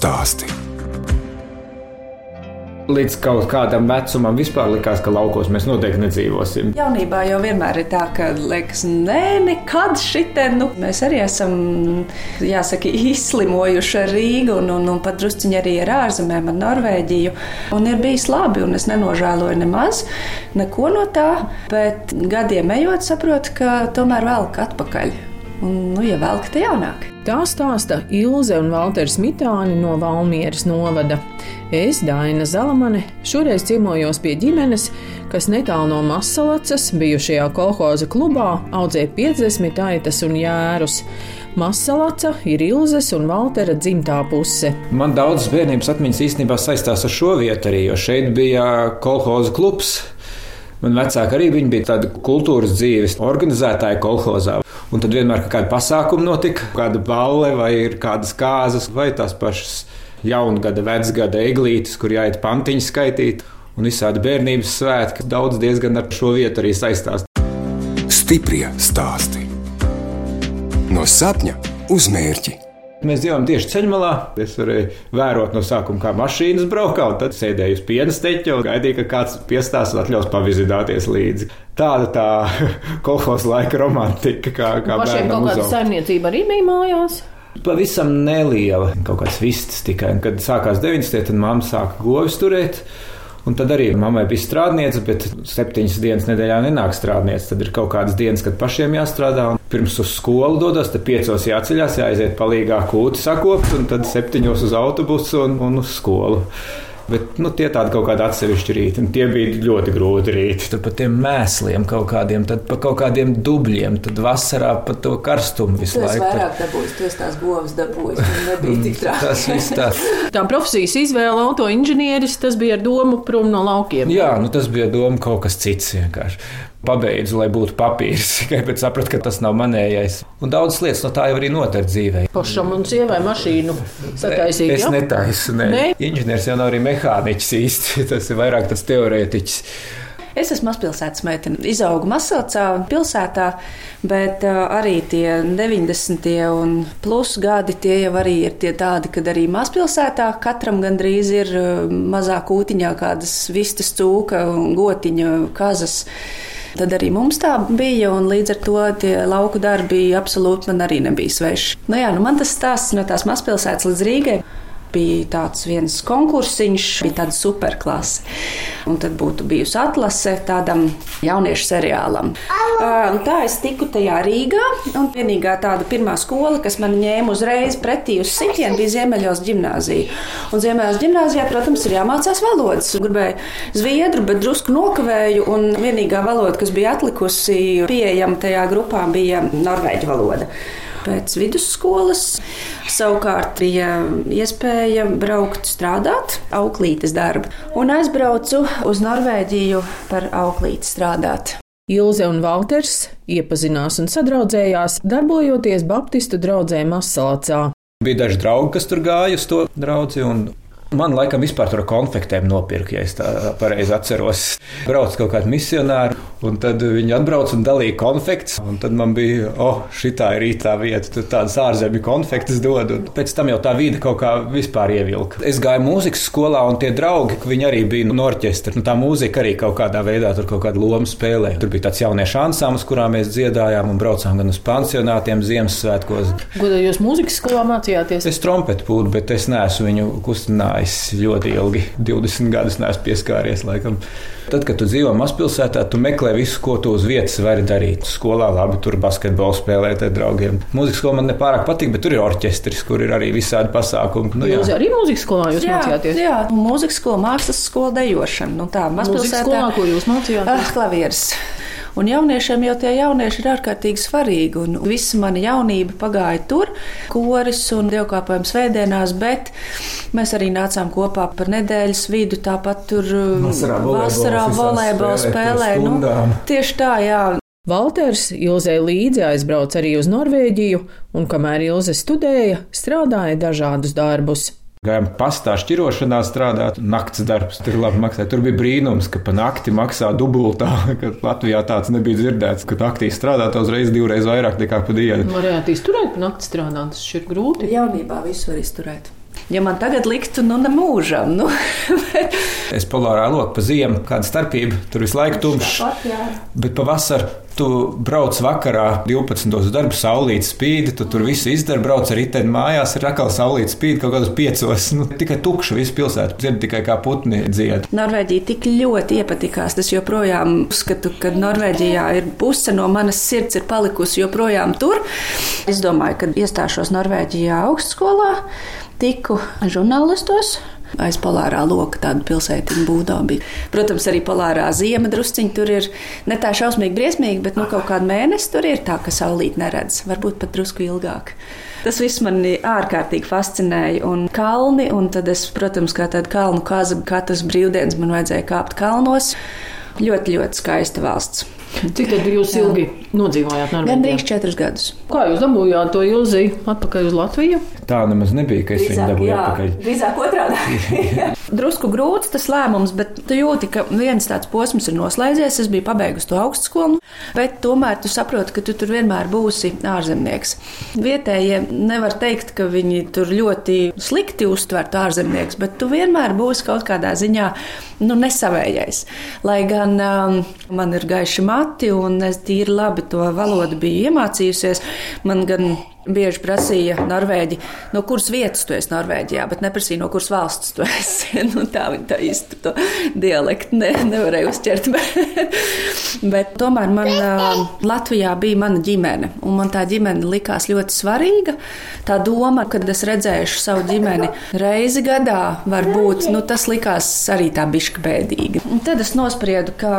Stāsti. Līdz kaut kādam vecumam vispār likās, ka laukos mēs noteikti nedzīvosim. Jaunībā jau vienmēr ir tā, ka liekas, nē, nekad šitien. Nu, mēs arī esam, jāsaka, izslimojuši ar Rīgu un, un, un pat drusciņi arī ar ārzemēm, ar Norvēģiju. Un ir bijis labi, un es nenožēloju nemaz neko no tā, bet gadiem ejot, saprotu, ka tomēr velk atpakaļ. Un, nu, ja velk, tad jaunāk. Tā stāsta Ilze un Valters Mitāni no Valmieras novada. Es, Daina Zalamane, šoreiz ciemojos pie ģimenes, kas netālu no Masalacas, bijušajā kolhoza klubā, audzē 50 aitas un jērus. Masalaca ir Ilzes un Valtera dzimtā puse. Man daudzas bērnības atmiņas īstenībā saistās ar šo vietu arī, jo šeit bija kolhoza klubs. Man vecāki arī bija tādi kultūras dzīves organizētāji kolhozā. Un tad vienmēr kaut kāda pasākuma notika, kāda balle vai kādas kāzas vai tās pašas jaungada, vecgada eglītes, kur jāiet pantiņu skaitīt. Un visādi bērnības svētki daudz diezgan ar šo vietu arī saistās. Stiprie stāsti. No sapņa uz mērķi. Mēs dzīvojam tieši ceļmalā. Es varēju vērot no sākuma, kā mašīnas braukā, un tad sēdēju uz piena steķa un gaidīju, ka kāds piestās un atļaus pavizitēties līdzi. Tāda tā kolekcijas laika romantika, kā, kā Pašiem kaut kāda saimniecība arī bija mājās. Pavisam neliela, kaut kāds vists tikai. Un, kad sākās 90. tad mamma sāka govis turēt. Un tad arī mammai bija strādniece, bet septiņas dienas nedēļā nenāk strādniece. Tad ir kaut kādas dienas, kad pašiem jāstrādā. Pirms uz skolu dodas, tad piecos jāceļās, jāaiziet palīgā kūti sakopt, un tad septiņos uz autobusu un, un uz skolu. Bet nu, tie tādi kaut kādi atsevišķi rīti, un tie bija ļoti grūti rīti. Tur pa tiem mēsliem kaut kādiem, tad pa kaut kādiem dubļiem, tad vasarā pa to karstumu visu Tu laiku. vairāk dabūjis, tu esi tās govs dabūjis, un nebija tik traki. Tas viss tāds. Tā profesijas izvēle, autoinženieris, tas bija ar domu prom no laukiem. Jā, nu tas bija doma kaut kas cits vienkārši. Pabeidzu, lai būtu papīrs, tikai pēc sapratu, ka tas nav manējais. Un daudzas lietas no tā jau arī noder dzīvē. Pašam un sievai mašīnu sataisīt. Es ja? netaisu, ne. Nē? Inženieris jau nav arī mehāniķis īsti, tas ir vairāk tas teorētiķis. Es esmu mazpilsētas meitene. Izaugu Masācā, pilsētā, bet uh, arī tie 90. un plus gadi tie jau arī ir tie tādi, kad arī mazpilsētā katram gandrīz ir uh, mazā kūtiņā kādas vistas cūka un gotiņa kazas. Tad arī mums tā bija, un līdz ar to tie lauku darbi absolūti man arī nebija sveši. Nu jā, nu man tas stāsts no tās mazpilsētas līdz Rīgai bija tāds viens konkursiņš, bija tāda superklase. Un tad būtu bijusi atlase tādam jauniešu seriālam. Uh, un tā es tiku tajā Rīgā. Un vienīgā tāda pirmā skola, kas man ņēma uzreiz pretī uz sitienu, bija Ziemeļos gimnāzija. Un Ziemeļos gimnāzijā, protams, ir jāmācās valodas. Gribēju zviedru, bet drusku nokavēju. Un vienīgā valoda, kas bija atlikusi pieejama tajā grupā, bija norvēģu valoda. Pēc vidusskolas savukārt bija iespēja braukt strādāt, auklītes darbu, un aizbraucu uz Norvēģiju par auklīti strādāt. Ilze un Valters iepazinās un sadraudzējās, darbojoties Baptistu draugzē Masalacā. Bija daži draugi, kas tur gāja uz to draugu. Man laikam vispār tur konfektēm nopirka, ja es tā pareizi atceros. Brauc kaut kādi misionāri, un tad viņi atbrauc un dalīja konfekts. Un tad man bija, oh, šī ir rītā vieta, tur tādas ārzemju konfektes dod. Un pēc tam jau tā vide kaut kā vispār ievilka. Es gāju mūzikas skolā, un tie draugi, viņi arī bija no orķestra. Nu, tā mūzika arī kaut kādā veidā tur kaut kādu lomu spēlē. Tur bija tāds jauniešu ansamblis, kurā mēs dziedājām un braucām gan uz pansionātiem Ziemassvētkos. Ko tad jūs mūzikas skolā mācījāties? Es trompetu pūdu, bet es neesmu viņu kustinājis ļoti ilgi. 20 gadus neesmu pieskāries laikam. Tad, kad tu dzīvo mazpilsētā, tu meklē visu, ko tu uz vietas vari darīt. Skolā labi, tur basketbolu spēlēt ar draugiem. Mūzikas skola man nepārāk patīk, bet tur ir orķestris, kur ir arī visādi pasākumi. Nu, Jūs jā. arī mūzikas skolā jūs mācījāties? jā, mūzikas skola, mākslas skola, dejošana. Nu, tā mazpilsētā. skolā, ko jūs mācījāties? Ah, klavieres. Un jauniešiem jau tie jaunieši ir ārkārtīgi svarīgi. Un visa mana jaunība pagāja tur, koris un dievkalpojums svētdienās, bet mēs arī nācām kopā par nedēļas vidu. Tāpat tur Vasarā vasarā volejbola spēlē. Nu, stundām. tieši tā, jā. Valters Ilzē līdzi aizbrauca arī uz Norvēģiju, un kamēr Ilze studēja, strādāja dažādus darbus. Gājām pastā šķirošanā strādāt, naktas darbs tur labi maksā. Tur bija brīnums, ka pa nakti maksā dubultā, ka Latvijā tāds nebija dzirdēts, ka naktī strādā uzreiz divreiz vairāk nekā pa dienu. Varētu izturēt pa nakti strādāt, tas ir grūti. Jaunībā visu var izturēt. Ja man tagad liktu, nu, nemūžam. Nu, es polārā loku pa ziemu, kāda starpība, tur visu laiku tumšs. Bet pavasarī tu brauc vakarā 12. uz darbu, saulīt spīd, tu tur visu izdari, brauc ar riteni mājās, ir atkal saulīt spīd kaut kādos piecos. Nu, tikai tukša visu pilsētu, dzird tikai kā putni dzied. Norvēģija tik ļoti iepatikās, tas joprojām uzskatu, ka Norvēģijā ir puse no manas sirds ir palikusi joprojām tur. Es domāju, ka iestāšos Norvēģijā augstskolā tiku žurnālistos. Aiz polārā loka tāda pilsētiņa būdā bija. Protams, arī polārā ziema drusciņa tur ir ne tā šausmīgi briesmīgi, bet nu, kaut kādu mēnesi tur ir tā, ka saulīt neredz. Varbūt pat drusku ilgāk. Tas viss mani ārkārtīgi fascinēja. Un kalni, un tad es, protams, kā tāda kalnu kaza, katras brīvdienas man vajadzēja kāpt kalnos. Ļoti, ļoti skaista valsts. Cik tad jūs ilgi nodzīvojāt Norvēģijā? Gandrīz četrus gadus. Kā jūs dabūjāt to ilziju atpakaļ uz Latviju? Tā nemaz nebija, ka es viņu dabūju atpakaļ. Drīzāk otrādi. Drusku grūts tas lēmums, bet tu jūti, ka viens tāds posms ir noslēdzies. Es biju pabeigusi to augstskolu, bet tomēr tu saproti, ka tu tur vienmēr būsi ārzemnieks. Vietējie nevar teikt, ka viņi tur ļoti slikti uztvertu ārzemnieks, bet tu vienmēr būsi kaut kādā ziņā nu, nesavējais. Lai gan um, man ir gaiši mati un es tīri labi to valodu biju iemācījusies, man gan bieži prasīja Norvēģi, no kuras vietas tu esi Norvēģijā, bet neprasīja, no kuras valsts tu esi. nu, tā viņa tā īsti to dialektu ne, nevarēja uzķert. Bet, bet tomēr man Latvijā bija mana ģimene, un man tā ģimene likās ļoti svarīga. Tā doma, kad es redzēšu savu ģimeni reizi gadā, varbūt nu, tas likās arī tā bišķi bēdīgi. Un tad es nospriedu, ka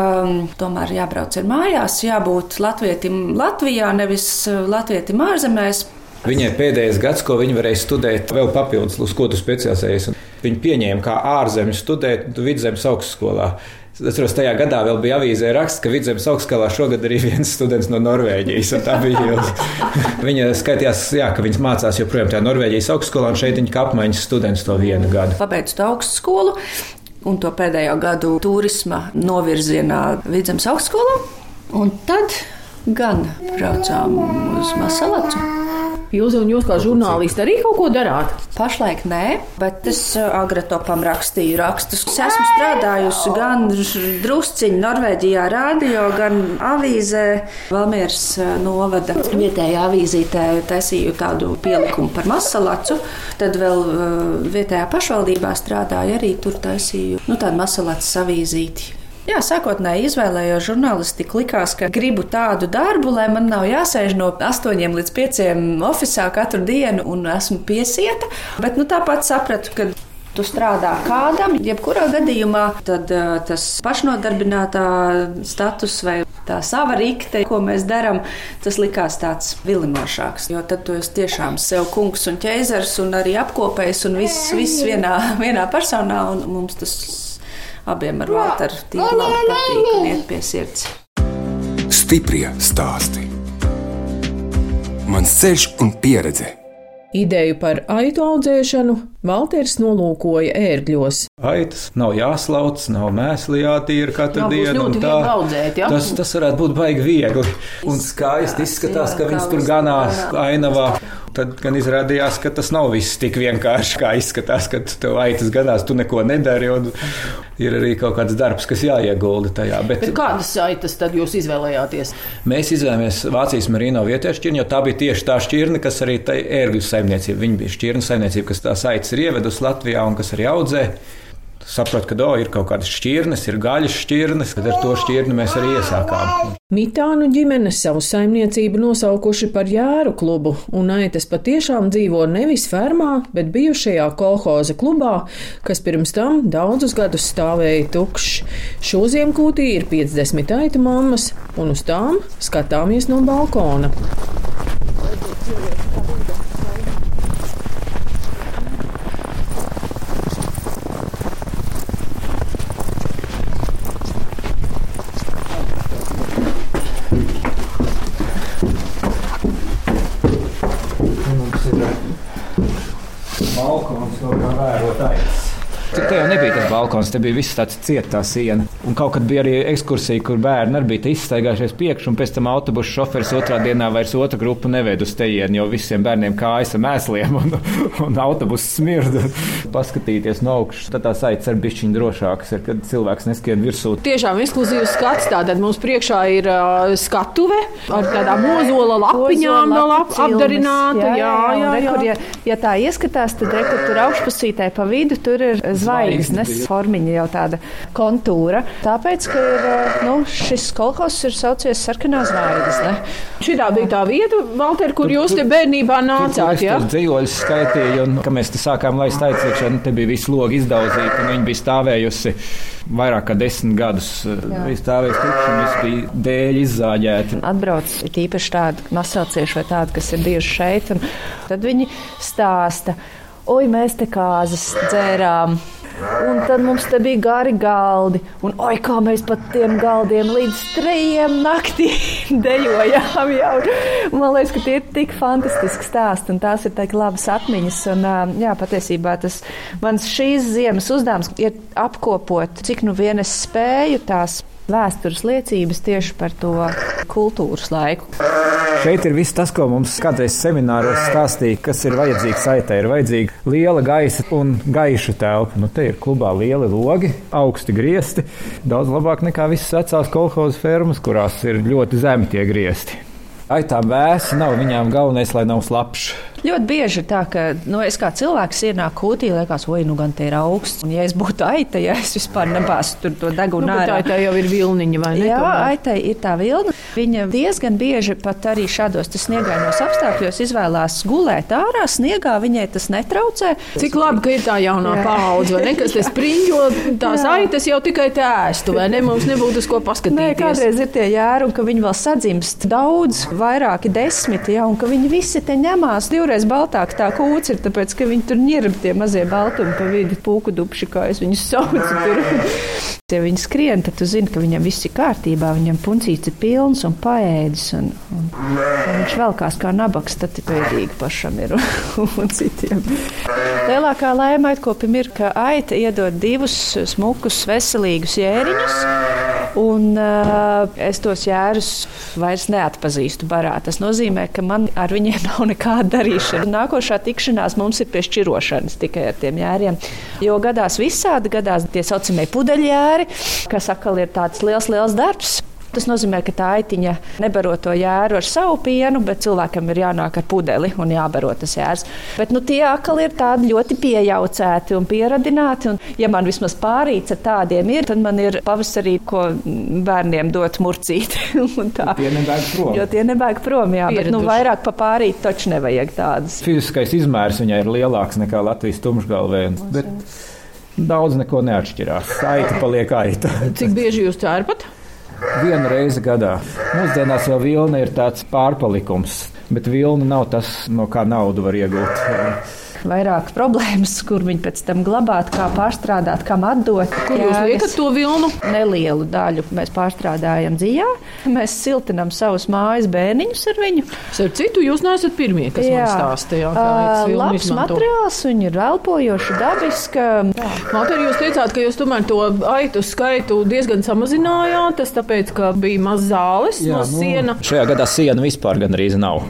tomēr jābrauc ar mājās, jābūt latvietim Latvijā, nevis latvietim ārzemēs. Viņai pēdējais gads, ko viņa varēja studēt, vēl papildus, uz ko tu specializējies. Viņu pieņēma kā ārzemju studēt vidzemes augstskolā. Es atceros, tajā gadā vēl bija avīzē raksts, ka vidzemes augstskolā šogad arī viens students no Norvēģijas. Tā bija viņa skaitījās, jā, ka viņas mācās joprojām tajā Norvēģijas augstskolā, un šeit viņa apmaiņas students to vienu gadu. Pabeidzu to augstskolu un to pēdējo gadu turisma novirzienā vidzemes augstskolā. Un tad gan braucām uz Masalacu. Jūs un jūs kā žurnālisti arī kaut ko darāt? Pašlaik nē, bet es agratopam rakstīju rakstus. Es esmu strādājusi gan drusciņā Norvēģijā rādio, gan avīzē Valmieras novada vietējā avīzītē taisīju tādu pielikumu par masalacu. Tad vēl vietējā pašvaldībā strādāju arī tur taisīju nu, tādu masalacu avīzīti. Jā, sākotnēji izvēlējos žurnālistiku, likās, ka gribu tādu darbu, lai man nav jāsēž no 8 līdz 5 oficiālā katru dienu un esmu piesieta. Bet nu, tāpat sapratu, ka tu strādā kādam, jebkurā gadījumā, tad tas pašnodarbinātā status vai tā sava rīkte, ko mēs darām, tas likās tāds vilinošāks. Jo tad tu esi tiešām sev kungs un ķēzars un arī apkopējs un viss, viss vienā, vienā personā, un mums tas abiem ar Valteru tik labi patīk un iet pie sirds. Stiprie stāsti. Mans ceļš un pieredze. Ideju par aitu audzēšanu Valters nolūkoja ērgļos. Aitas nav jāslauc, nav mēsli jātīra katru Jā, dienu. tā. audzēt, jā? tas, tas varētu būt baigi viegli. Un skaisti izskatās, jā, ka viņas tur ganās ainavā. Tad gan izrādījās, ka tas nav viss tik vienkārši, kā izskatās, kad tev aitas ganās, tu neko nedari. un Ir arī kaut kāds darbs, kas jāiegulda tajā. Bet, Bet kādas saitas tad jūs izvēlējāties? Mēs izvēlējāmies Vācijas marino vietēju šķirni, jo tā bija tieši tā šķirne, kas arī tai ērgļu saimniecība. Viņa bija šķirne saimniecība, kas tās aitas ir ievedusi Latvijā un kas arī audzē. Sapratu, ka do, ir kaut kādas šķirnes, ir gaļas šķirnes, tad ar to šķirni mēs arī iesākām. Mitānu ģimene savu saimniecību nosaukuši par jēru klubu, un aitas patiešām dzīvo nevis fermā, bet bijušajā kolhoza klubā, kas pirms tam daudzus gadus stāvēja tukšs. Šo ziemkūtī ir 50 aitu mammas, un uz tām skatāmies no balkona. Mums ir balkons, no kā vērot aitas. Cik tā jau nebija tāda balkons. Te bija viss tāds cietā siena. Un kaut kad bija arī ekskursija, kur bērni arī bija izstaigājušies priekšā, un pēc tam autobusu šoferis otrā dienā vairs otru grupu neved uz tejienu, jo visiem bērniem kājas ar mēsliem un, un autobusu smirdu. Paskatīties no augšas, tad tās aicis ar bišķiņu drošākas, ir, kad cilvēks neskrien virsū. Tiešām ekskluzīvs skats. Tātad mums priekšā ir uh, skatuve ar tādām ozola lapiņām vēl ap, apdarināta. Jā, jā, jā, jā. Rekur, ja, ja tā ieskatās, tad rekur, tur augšpusītē pa vidu tur ir zvaigznes formiņa jau tāda kontūra. Tāpēc, ka ir, nu, šis kolhos ir saucies sarkanā zvaigzne. Šī bija tā vieta, Valter, kur jūs te bērnībā nācāt. Jā, tas dzīvoļus skaitīja, un kad mēs te sākām laist aizciekšanu, te bija visu logu izdauzīta, un viņi bija stāvējusi vairāk kā desmit gadus. Viņi stāvēja tukši, un viss bija dēļ izzāģēti. Atbrauc tīpaši tādi masācieši vai tādi, kas ir bijuši šeit, un tad viņi stāsta, oi, mēs te kāzas dzērām. Un tad mums te bija gari galdi, un oi, kā mēs pat tiem galdiem līdz trījiem naktī dejojām. Jau. Man liekas, ka tie ir tik fantastiski stāsti, un tās ir tik labas atmiņas. Un, jā, patiesībā tas mans šīs ziemas uzdevums ir apkopot, cik nu vien es spēju tās vēstures liecības tieši par to kultūras laiku. Šeit ir viss tas, ko mums kādreiz semināros stāstīja, kas ir vajadzīgs saitē. Ir vajadzīga liela gaisa un gaiša telpa. Nu, te ir klubā lieli logi, augsti griesti. Daudz labāk nekā visas vecās kolhozu fermas, kurās ir ļoti zemi tie griesti. Ai, tā vēsa nav viņām galvenais, lai nav slapjš. Ļoti bieži ir tā, ka nu, es kā cilvēks ienāku kūtī, liekas, oi, nu gan te ir augsts. Un, ja es būtu aita, ja es vispār nebāzu tur to degunu Nu, bet tā jau ir vilniņa, vai ne? Jā, aitai ir tā vilna. Viņa diezgan bieži pat arī šādos sniegainos apstākļos izvēlās gulēt ārā. Sniegā viņai tas netraucē. Cik labi, ka ir tā jaunā paudze, vai ne? Kas te spriņķo, tās Jā. aitas jau tikai tēstu, vai ne? Mums nebūtu uz ko Nē, paskatīties. kādreiz ir tie jēri, un ka viņi vēl sadzimst daudz, vairāki desmiti, ja, un ka viņi visi te ņemās divreiz baltāk tā kūts ir, tāpēc, ka viņi tur ņirb tie mazie baltumi pa vidi, pūku dupši, kā es viņus saucu tur. Ja viņi skrien, tad tu zini, ka viņam viss ir kārtībā, viņam puncīts ir pilns un paēdis, un, un, un viņš velkās kā nabaks, tad ir pēdīgi pašam ir un citiem. Lielākā laime aitkopim ir, ka aita iedod divus smukus, veselīgus jēriņus. Un uh, es tos jērus vairs neatpazīstu barā. Tas nozīmē, ka man ar viņiem nav nekāda darīšana. Nākošā tikšanās mums ir pie šķirošanas tikai ar tiem jēriem. Jo gadās visādi, gadās tie saucamie pudeļjēri, kas atkal ir tāds liels, liels darbs. Tas nozīmē, ka tā aitiņa nebaro to jēru ar savu pienu, bet cilvēkam ir jānāk ar pudeli un jābaro tas jērs. Bet nu, tie atkal ir tādi ļoti piejaucēti un pieradināti. Un, ja man vismaz pārīts ar tādiem ir, tad man ir pavasarī, ko bērniem dot murcīt. un tā. Tie nebēg prom. Jo tie nebēg prom, jā, bet nu, Pieraduši. vairāk pa pārīt taču nevajag tādas. Fiziskais izmērs viņai ir lielāks nekā Latvijas tumšgalvē. Bet daudz neko neatšķirās. Aita paliek aita. Cik bieži jūs cērpat? Vienu reizi gadā. Mūsdienās jau vilna ir tāds pārpalikums, bet vilna nav tas, no kā naudu var iegūt. Vairāk problēmas, kur viņi pēc tam glabāt, kā pārstrādāt, kam atdot. Kur jūs liekat to vilnu? Nelielu daļu mēs pārstrādājam dzīvē. Mēs siltinām savus mājas bērniņus ar viņu. Ar citu jūs neesat pirmie, kas man stāstīja. vilnu labs izmantot. materiāls, viņa ir elpojoša, dabiska. Māter, jūs teicāt, ka jūs tomēr to aitu skaitu diezgan samazinājāt, tas tāpēc, ka bija maz zāles Jā, no siena. Nu, Šajā gadā siena vispār gandrīz nav.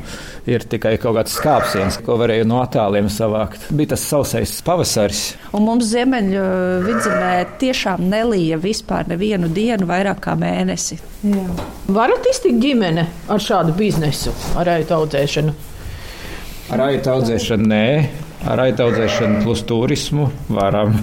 Ir tikai kaut kāds skāpsienas, ko varēja no attāliem savākt. Bija tas sausais pavasaris. Un mums ziemeļu vidzemē tiešām nelija vispār nevienu dienu vairāk kā mēnesi. Varat iztikt ģimene ar šādu biznesu, ar aitu audzēšanu? Ar aitu audzēšanu nē, ar aitu audzēšanu plus turismu varam.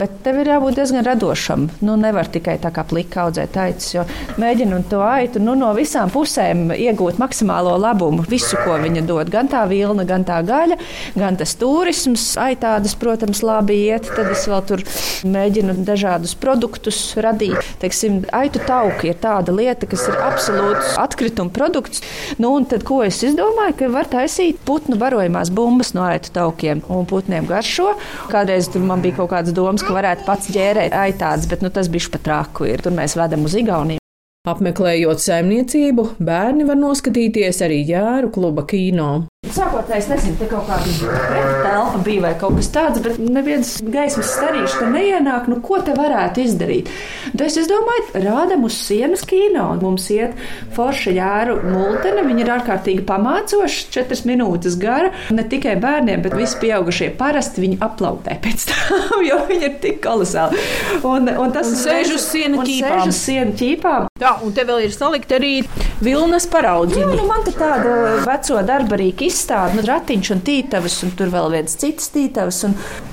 Bet tev ir jābūt diezgan radošam. Nu, nevar tikai tā kā plika audzēt aitas, jo mēģinot to aitu nu, no visām pusēm iegūt maksimālo labumu. Visu, ko viņa dod, gan tā vilna, gan tā gaļa, gan tas turisms. Aitādas, protams, labi iet. Tad es vēl tur mēģinu dažādus produktus radīt. Teiksim, aitu tauki ir tāda lieta, kas ir absolūts atkrituma produkts. Nu, un tad, ko es izdomāju, ka var taisīt putnu barojamās bumbas no aitu taukiem un putniem garšo. Kādreiz tur man bija kaut kādas domas, ka varētu pats ģērēt aitādas, bet nu, tas bija pat traku. Ir. Tur mēs vedam uz Igauniju. Apmeklējot saimniecību, bērni var noskatīties arī jēru kluba kino. Sākotnēji es nezinu, te kaut kāda telpa bija vai kaut kas tāds, bet neviens gaismas starīšs te neienāk. Nu, ko te varētu izdarīt? Tad es, es domāju, rādam uz sienas kino. Mums iet forša jāru multene, viņa ir ārkārtīgi pamācoša, četras minūtes gara. Ne tikai bērniem, bet visi pieaugušie parasti viņi aplaudē pēc tam, jo viņi ir tik kolosāli. Un, un tas ir sēž uz sienu ķīpām. Sēž uz sienu ķīpām. Jā, un te vēl ir salikt arī vilnas paraudziņi. Jā, nu man te tāda veco darbarīka izstāde, nu, ratiņš un tītavas, un tur vēl viens cits tītavas.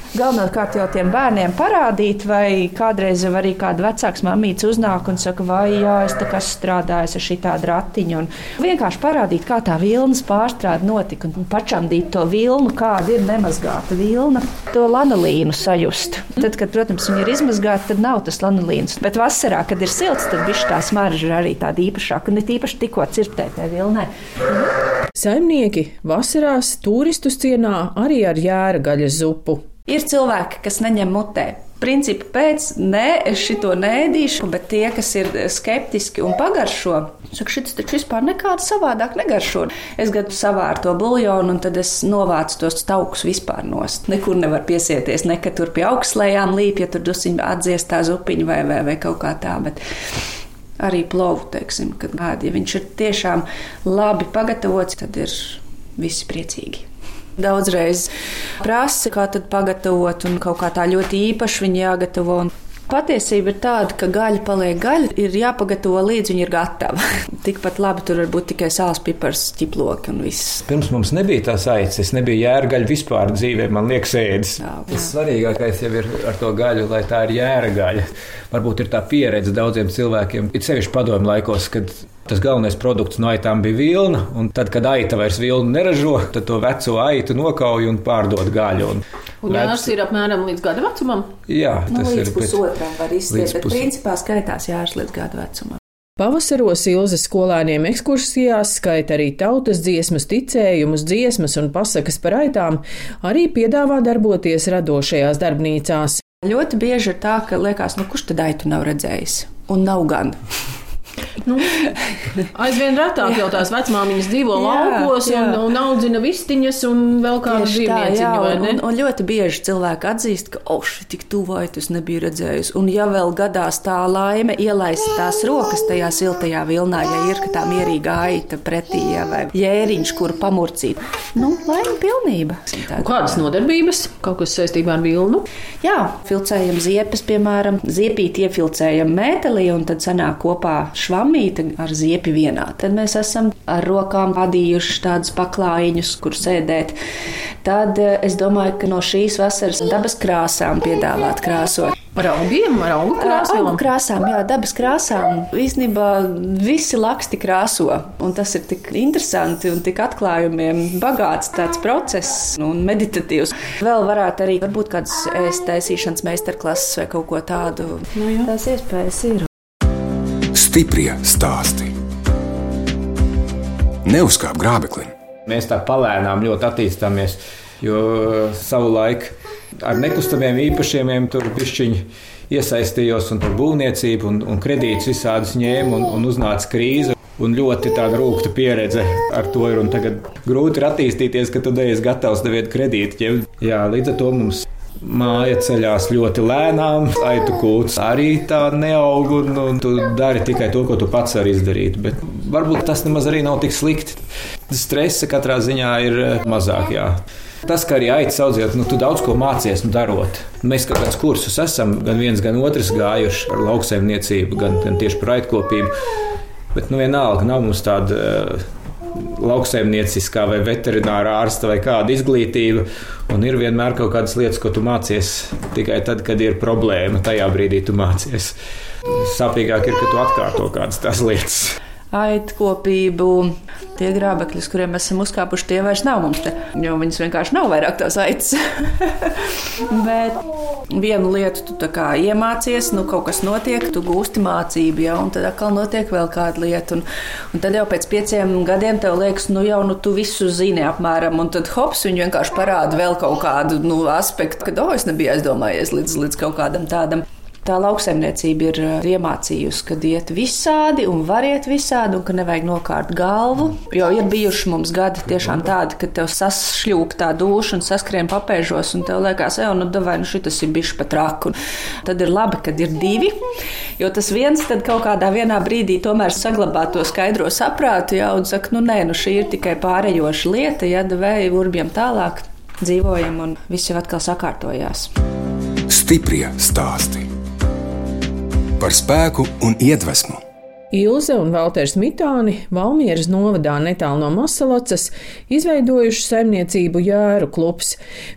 Galvenokārt jau tiem bērniem parādīt, vai kādreiz arī kāda vecāka mamīte uznāk un saka, vai jā, es tā kā strādāju ar šitādu ratiņu. Un vienkārši parādīt, kā tā vilnas pārstrāde notika un pačamdīt to vilnu, kāda ir nemazgāta vilna, to lanolīnu sajust. Tad, kad, protams, viņi ir izmazgāti, tad nav tas lanolīns. Bet vasarā, kad ir silts, tad viņš tā smarža ir arī tāda īpašāka un it īpaši tikko cirptētē vilnē. Saimnieki vasarās turistus cienā arī ar jēra gaļas zupu. Ir cilvēki, kas neņem mutē. Principā pēc, nē, es šito nēdīšu, bet tie, kas ir skeptiski un pagaršo, saka, šis taču vispār nekādu savādāk negaršo. Es gadu savāru to buļļonu, un tad es novācu tos taukus vispār nost. Nekur nevar piesieties, nekad tur pie augstslējām līp, ja tur dusiņi atdzies tā zupiņa vai, vai, vai kaut kā tā. Bet arī plovu, teiksim, kad gādi, ja viņš ir tiešām labi pagatavots, tad ir visi priecīgi. Daudzreiz prasa, kā tad pagatavot, un kaut kā tā ļoti īpaši viņa jāgatavo. Patiesība ir tāda, ka gaļa paliek gaļa, ir jāpagatavo līdz viņa ir gatava. Tikpat labi tur var būt tikai sāls, pipars, ķiploki un viss. Pirms mums nebija tās aicis, es nebiju jērgaļa vispār dzīvē, man liekas, ēdis. Tas svarīgākais jau ir ar to gaļu, lai tā ir jēra gaļa. Varbūt ir tā pieredze daudziem cilvēkiem, it sevišķi padomu laikos, kad Tas galvenais produkts no aitām bija vilna, un tad, kad aita vairs vilnu neražo, tad to veco aitu nokauj un pārdod gaļu. Un Un jārs ir apmēram līdz gada vecumam? Jā, nu, tas līdz ir pusotram var izstiet, bet pus... principā skaitās jārs līdz gada vecumam. Pavasaros Ilzas skolēniem ekskursijās skaita arī tautas dziesmas, ticējumus, dziesmas un pasakas par aitām, arī piedāvā darboties radošajās darbnīcās. Ļoti bieži ir tā, ka liekas, nu kurš tad aitu nav redzējis? Un nav gan. Nu, aizvien retāk jau tās vecmāmiņas dzīvo jā, laukos jā. Un, un audzina vistiņas un vēl kādu dzīvnieciņu? Un, un ļoti bieži cilvēki atzīst, ka, šī tik tuvai tas nebija redzējis. Un ja vēl gadās tā laime ielaist tās rokas tajā siltajā vilnā, ja ir tā mierīga aita pretī, ja, vai jēriņš, kur pamurcīt, nu, laime pilnība. Kādas nodarbības? Kaut kas saistībā ar vilnu? Jā, filcējam ziepes, piemēram, ziepīt iefilcējam mētelī un tad sanāk kopā švamīte ar ziepi vienā. Tad mēs esam ar rokām vadījuši tādus paklājiņus, kur sēdēt. Tad eh, es domāju, ka no šīs vasaras dabas krāsām piedāvāt krāsot. Ar augiem, ar augu krāsām? Augu krāsām, jā, dabas krāsām. Īstenībā visi laksti krāso. Un tas ir tik interesanti un tik atklājumiem bagāts tāds process un meditatīvs. Vēl varētu arī būt kāds ēst taisīšanas meistarklases vai kaut ko tādu. Nu, jā. Tās iespējas ir. Stiprie stāsti. Neuzkāp grābekli. Mēs tā palēnām ļoti attīstāmies, jo savulaik ar nekustamiem īpašumiem tur pišķiņi iesaistījos un tur būvniecību un, un kredītus visādus ņēmu un, un uznāca krīze. Un ļoti tāda rūkta pieredze ar to ir. Tagad grūti ir attīstīties, ka tu neesi gatavs deviet kredītu. Jā, līdz ar to mums Māja ceļās ļoti lēnām, aitu kūts arī tā neaug, un, un tu dari tikai to, ko tu pats vari izdarīt. Bet varbūt tas nemaz arī nav tik slikti. Stresa katrā ziņā ir eh, mazāk. Jā. Tas, ka arī aicis audzēt, nu, tu daudz ko mācies nu, darot. Mēs kaut kādus kursus esam, gan viens, gan otrs gājuši par lauksaimniecību, gan, gan tieši par aitkopību. Bet nu, vienalga nav mums tāda. Lauksaimnieciskā vai veterinārā ārsta vai kāda izglītība. Un ir vienmēr kaut kādas lietas, ko tu mācies tikai tad, kad ir problēma. Tajā brīdī tu mācies. Sāpīgāk ir, ka tu atkārto kādas tās lietas aitkopību. Tie grābekļi, kuriem esam uzkāpuši, tie vairs nav mums te, jo viņas vienkārši nav vairāk tās aitas. Bet vienu lietu tu iemācies, nu kaut kas notiek, tu gūsti mācību, ja, un tad atkal notiek vēl kāda lieta. Un, un tad jau pēc pieciem gadiem tev liekas, nu jau nu, tu visu zini apmēram, un tad hops, viņi vienkārši parāda vēl kaut kādu nu, aspektu, ka, oh, es nebiju aizdomājies līdz, līdz kaut kādam tādam. Tā lauksaimniecība ir uh, iemācījusi, ka iet visādi un var iet visādi, un ka nevajag nokārt galvu. Jo ir bijuši mums gadi tiešām tādi, ka tev sašļūk tā duša un saskrien papēžos, un tev liekas, ej, nu, vai nu šis ir bijis pat raku. Tad ir labi, kad ir divi, jo tas viens tad kaut kādā brīdī tomēr saglabā to skaidro saprātu, jā, un saka, nu nē, nu šī ir tikai pārējoša lieta, ja devēja urbjam tālāk. Dzīvojam, un viss jau atkal sakārtojās. Stiprie stāsti par spēku un iedvesmu. Ilze un Valters Mitāni Valmieras novadā netālu no Masalacas izveidojuši saimniecību Jēru klubs.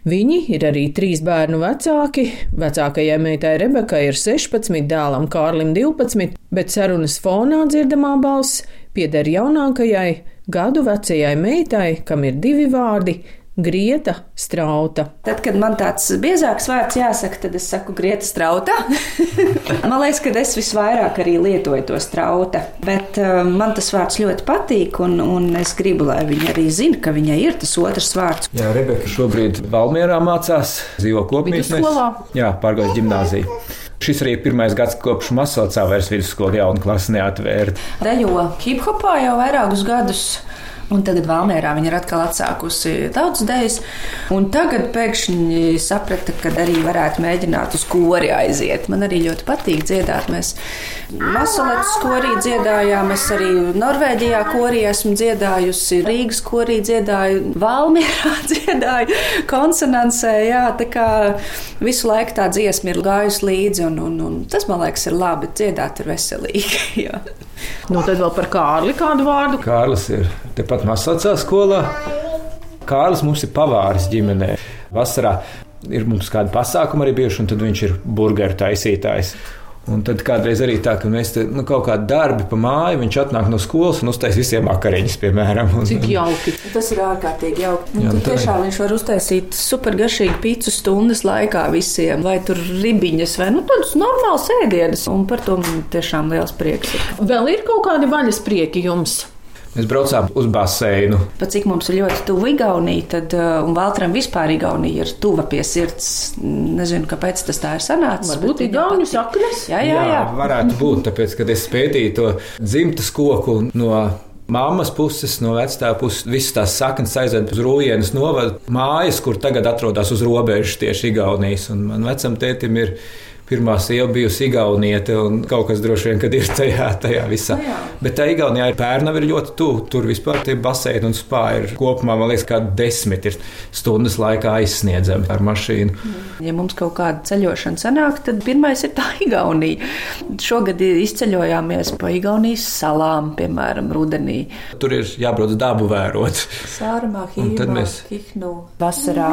Viņi ir arī trīs bērnu vecāki. Vecākajai meitai Rebekai ir 16, dēlam Kārlim 12, bet sarunas fonā dzirdamā balss pieder jaunākajai, gadu vecajai meitai, kam ir divi vārdi Grieta strauta. Tad, kad man tāds biezāks vārds jāsaka, tad es saku grieta strauta. man liekas, ka es visvairāk arī lietoju to strauta. Bet uh, man tas vārds ļoti patīk, un, un es gribu, lai viņi arī zina, ka viņai ir tas otrs vārds. Jā, Rebeka šobrīd Valmierā mācās, dzīvo kopmītnēs. Jā, pārgājis ģimnāziju. Šis arī ir pirmais gads, kopš Masalcā vairs vidusskola jaunu klasi neatvērta. Dejo hip-hopā jau vairākus gadus. Un tagad Valmērā viņa ir atkal atsākusi tautas dēļas. Tagad pēkšņi saprata, ka arī varētu mēģināt uz kori aiziet. Man arī ļoti patīk dziedāt. Mēs Masalētas korī dziedājām, es arī Norvēģijā korī esmu dziedājusi, Rīgas korī dziedāju, Valmērā dziedāju, konsonansē. Jā, tā kā visu laiku tā dziesma ir gājusi līdzi, un, un, un tas man liekas ir labi. Dziedāt ir veselīgi. Nu, tad vēl par Kārli kādu vārdu. Kārlis ir tepat Masacā skolā. Kārlis mums ir pavāris ģimenē. Vasarā ir mums kādi pasākumi arī bijuši, un tad viņš ir burgeru taisītājs. Un tad kādreiz arī tā, ka mēs te, nu, kaut kādā darbā pa māju, viņš atnāk no skolas un uztais visiem makariņus, piemēram. Un, Cik jauki. Tas ir ārkārtīgi jauki. Nu, jā, tiešām viņš var uztaisīt supergaršīgu pīcu stundas laikā visiem, vai tur ribiņas, vai nu, tādus normālus ēdienus. Un par to man tiešām liels prieks. Ir. Vēl ir kaut kādi vaļas prieki jums? Mēs braucām uz baseinu. Pat cik mums ir ļoti tuvu Igaunija, tad uh, Valtram vispār Igaunija ir tuva pie sirds. Nezinu, kāpēc tas tā ir sanācis. Varbūt Igaunijas saknes? Jā, jā, jā. jā, varētu būt, tāpēc, kad es pētīju to dzimtas koku no mammas puses, no vecā puses, visas tās saknes aizved uz Rūjienas novada mājas, kur tagad atrodas uz robežas tieši Igaunijas. Un man vecam tētim ir pirmā sieva bijusi Igauniete, un kaut kas droši vien, kad ir tajā, tajā visā. No nu jā. Bet tā Igaunijā ir pērnava ir ļoti tuvu. Tur vispār tie baseini un spāri ir kopumā, man liekas, kā desmit ir stundas laikā aizsniedzami ar mašīnu. Ja mums kaut kāda ceļošana sanāk, tad pirmais ir tā Igaunija. Šogad izceļojāmies pa Igaunijas salām, piemēram, rudenī. Tur ir jābrauc dabu vērot. Sārumā, Hīvā, mēs... Kihnu. Vasarā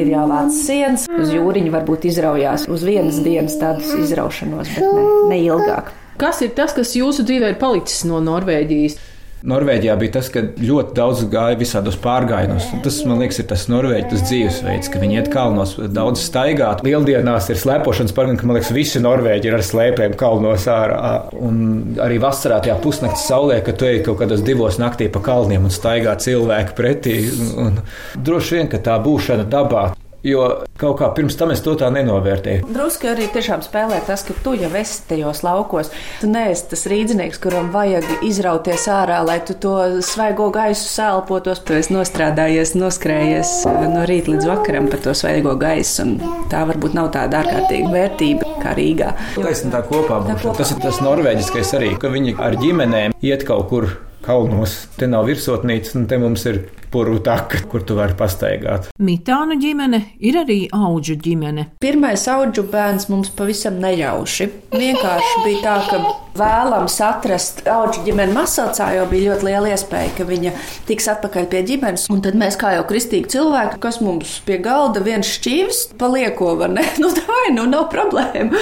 ir jāvāc sienas, uz jūriņu varbūt izraujās uz vienas dienas dienas tādas izraušanos, bet ne, ne ilgāk. Kas ir tas, kas jūsu dzīvē ir palicis no Norvēģijas? Norvēģijā bija tas, ka ļoti daudz gāja visādos pārgājienos. Tas, man liekas, ir tas norvēģis dzīvesveids, ka viņi iet kalnos, daudz staigāt. Lieldienās ir slēpošanas parki, ka man liekas, visi norvēģi ir ar slēpēm kalnos ārā. Un arī vasarā tajā pusnakts saulē, kad tu ej kaut kādos divos naktī pa kalniem un staigā cilvēki pretī. Un, un droši vien, ka tā būšana dabā Jo kaut kā pirms tam es to tā nenovērtēju. Drusku arī tiešām spēlē tas, ka tu jau esi tajos laukos. Tu neesi tas rīznieks, kuram vajag izrauties ārā, lai tu to svaigo gaisu sēlpotos. Tu esi nostrādājies, noskrējies eh, no rīta līdz vakaram par to svaigo gaisu. Tā varbūt nav tāda ārkārtīga vērtība kā Rīgā. Taisnība tā kopā būs. Tas ir tas norvēģiskais arī, ka viņi ar ģimenēm iet kaut kur kalnos. Te nav virsotnīcas, un te mums ir puru taka, kur tu vari pastaigāt. Mitāna ģimene ir arī auģu ģimene. Pirmais auģu bērns mums pavisam nejauši. Vienkārši bija tā, ka vēlams atrast auģu ģimeni Masācā, jo bija ļoti liela iespēja, ka viņa tiks atpakaļ pie ģimenes. Un tad mēs, kā jau kristīgi cilvēki, kas mums pie galda viens šķīvis, palieko, vai ne? Nu, tā vai nu nav problēma.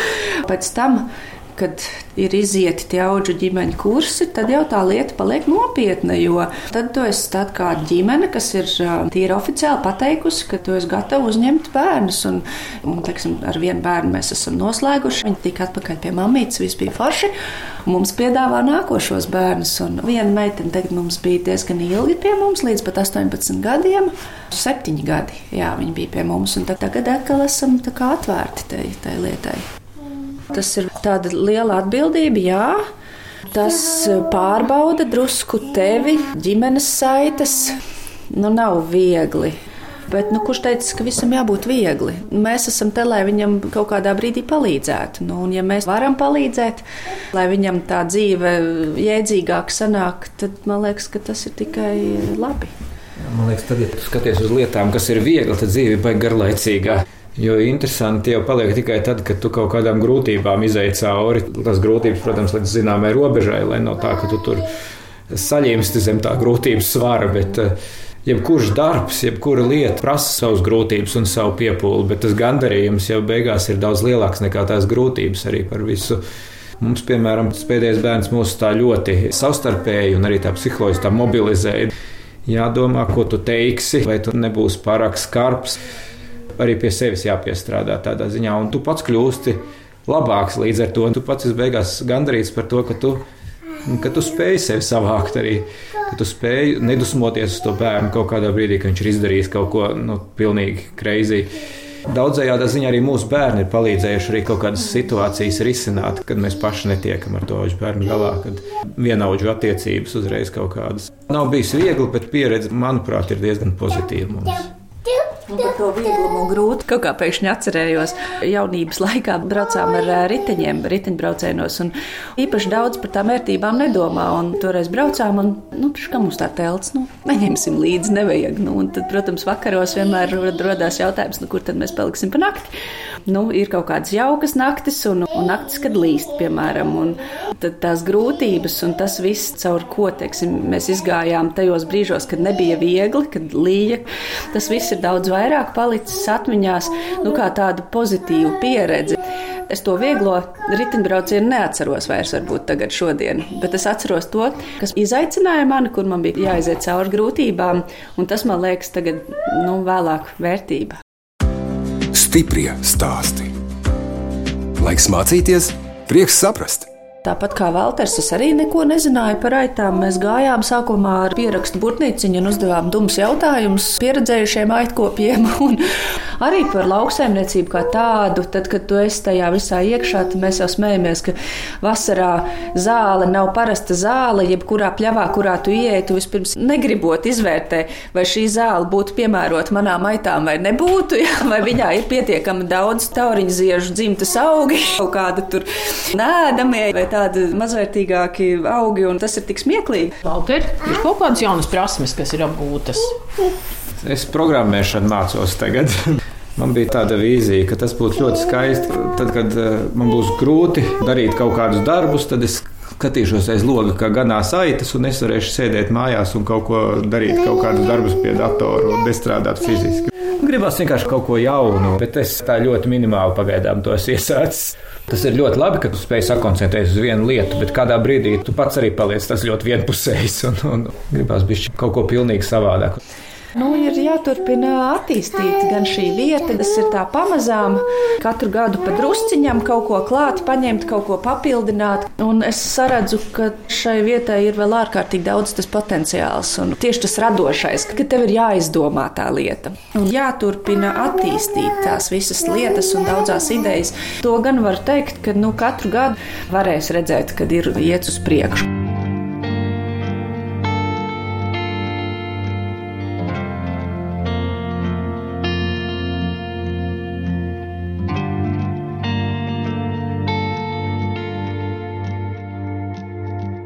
Pēc tam kad ir izieti tie augu ģimeņa kursi, tad jau tā lieta paliek nopietna. Jo tad tu esi tāda kā ģimene, kas ir tīri oficiāli pateikusi, ka tu esi gatava uzņemt bērnus. Un, un teiksim, ar vienu bērnu mēs esam noslēguši. Viņi tika atpakaļ pie mamītes, viss bija forši. Mums piedāvā nākošos bērnus. Un viena meitene tagad mums bija diezgan ilgi pie mums, līdz pat 18 gadiem. Septiņi gadi, jā, viņi bija pie mums. Tagad atkal esam atvērti tai, tai lietai. Tas ir tāda liela atbildība, jā. Tas pārbauda drusku tevi, ģimenes saites. Nu, nav viegli. Bet nu, kurš teica, ka visam jābūt viegli? Mēs esam te, lai viņam kaut kādā brīdī palīdzētu. Nu, un, ja mēs varam palīdzēt, lai viņam tā dzīve jēdzīgāk sanāk, tad man liekas, ka tas ir tikai labi. Man liekas, tad, ja skaties uz lietām, kas ir viegli, tad dzīve ir garlaicīga. Jo interesanti jau paliek tikai tad, kad tu kaut kādām grūtībām izai cauri. Tas grūtības, protams, līdz zināmai robežai, lai no tā, ka tu tur saņemsti zem tā grūtības svara. Bet, uh, jebkurš darbs, jebkura lieta prasa savas grūtības un savu piepūli, bet tas gandarījums jau beigās ir daudz lielāks nekā tās grūtības arī par visu. Mums, piemēram, pēdējais bērns mūs tā ļoti savstarpēji un arī tā psiholoģiski mobilizēja. Jādomā, ko tu teiksi, vai tu nebūsi pārāk skarbs. Arī pie sevis jāpiestrādā tādā ziņā, un tu pats kļūsti labāks līdz ar to. Tu pats esi beigās gandarīts par to, ka tu, ka tu spēj sevi savākt arī ka tu spēj nedusmoties uz to bērnu kaut kādā brīdī, kad viņš ir izdarījis kaut ko nu, pilnīgi kreizī. Daudzējādā ziņā arī mūsu bērni ir palīdzējuši arī kaut kādas situācijas risināt, kad mēs paši netiekam ar to bērnu galā, kad vienaudžu attiecības uzreiz kaut kādas. Nav bijis viegli, bet pieredze, manuprāt, ir diezgan pozitīva mums. Un par to vieglumu un grūti. Kaut kā pēkšņi atcerējos, jaunības laikā braucām ar riteņiem, riteņbraucienos, un īpaši daudz par tām vērtībām nedomā. Un toreiz braucām, un, nu, kā mums tā telts, nu, neņemsim līdzi, nevajag. Nu, un tad, protams, vakaros vienmēr rodās jautājums, nu, kur tad mēs paliksim pa nakti. Nu, ir kaut kādas jaukas naktis, un, un naktis, kad līst, piemēram, un tad tās grūtības, un tas viss, caur ko, teiksim, mēs izgājām tajos brīžos, kad nebija viegli, kad līja, tas viss ir daudz vairāk vairāk palicis atmiņās nu, kā tāda pozitīva pieredze. Es to vieglo riteņbraucienu neatceros vairs, varbūt tagad, šodien, bet es atceros to, kas izaicināja mani, kur man bija jāiziet cauri grūtībām, un tas man liekas tagad, nu, vēlāk vērtība. Stiprie stāsti. Laiks mācīties, prieks saprast! Tāpat kā Valters, es arī neko nezināju par aitām. Mēs gājām sākumā ar pierakstu burtnīciņu un uzdevām dums jautājumus pieredzējušiem aitkopiem un arī par lauksaimniecību kā tādu. Tad, kad tu esi tajā visā iekšā, tad mēs jau smējamies, ka vasarā zāle nav parasta zāle, jebkurā pļavā, kurā tu ieej, tu vispirms negribot izvērtē, vai šī zāle būtu piemērota manām aitām vai nebūtu, ja? vai viņā ir pietiekami daudz tauriņu ziežu dzimtas augi, kaut kāda tur nēdamie vai tādi mazvērtīgāki augi, un tas ir tik smieklīgi. Valter, ir kaut kādas jaunas prasmes, kas ir apgūtas. Es programmēšanu mācos tagad. Man bija tāda vīzija, ka tas būtu ļoti skaisti. Tad, kad eh, man būs grūti darīt kaut kādus darbus, tad es skatīšos aiz loga, kā ganās aitas, un es varēšu sēdēt mājās un kaut ko darīt, kaut kādus darbus pie datora un nestrādāt fiziski. Gribās vienkārši kaut ko jaunu, bet es tā ļoti minimāli pagaidām to esmu iesācis. Tas ir ļoti labi, ka tu spēj sakoncentrēties uz vienu lietu, bet kādā brīdī tu pats arī paliec tas ļoti vienpusējs un, un gribās būt kaut ko pilnīgi savādāk. Nu, ir jāturpina attīstīt gan šī vieta, tas ir tā pamazām, katru gadu pa drusciņam kaut ko klāt, paņemt, kaut ko papildināt. Un es saredzu, ka šai vietai ir vēl ārkārtīgi daudz tas potenciāls un tieši tas radošais, ka tev ir jāizdomā tā lieta. Un jāturpina attīstīt tās visas lietas un daudzās idejas. To gan var teikt, ka nu, katru gadu varēs redzēt, kad ir iet uz priekšu.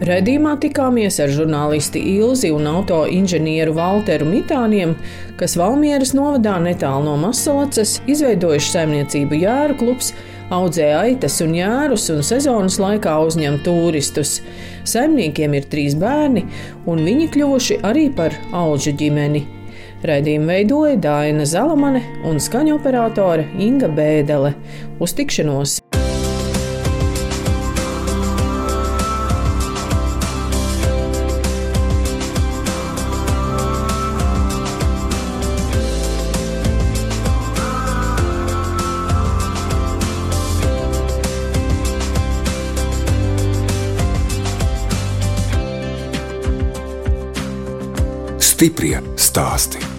Redījumā tikāmies ar žurnālisti Ilzi un autoinženieru Walteru Mitāniem, kas Valmieras novadā netālu no Masalacas izveidojuši saimniecību Jāru klubs, audzē aitas un jērus un sezonas laikā uzņem turistus. Saimniekiem ir trīs bērni, un viņi kļuvuši arī par auģu ģimeni. Raidījumu veidoja Dāna Zalamane un skaņu operātore Inga Bēdele. Uz tikšanos! Stiprie stāsti.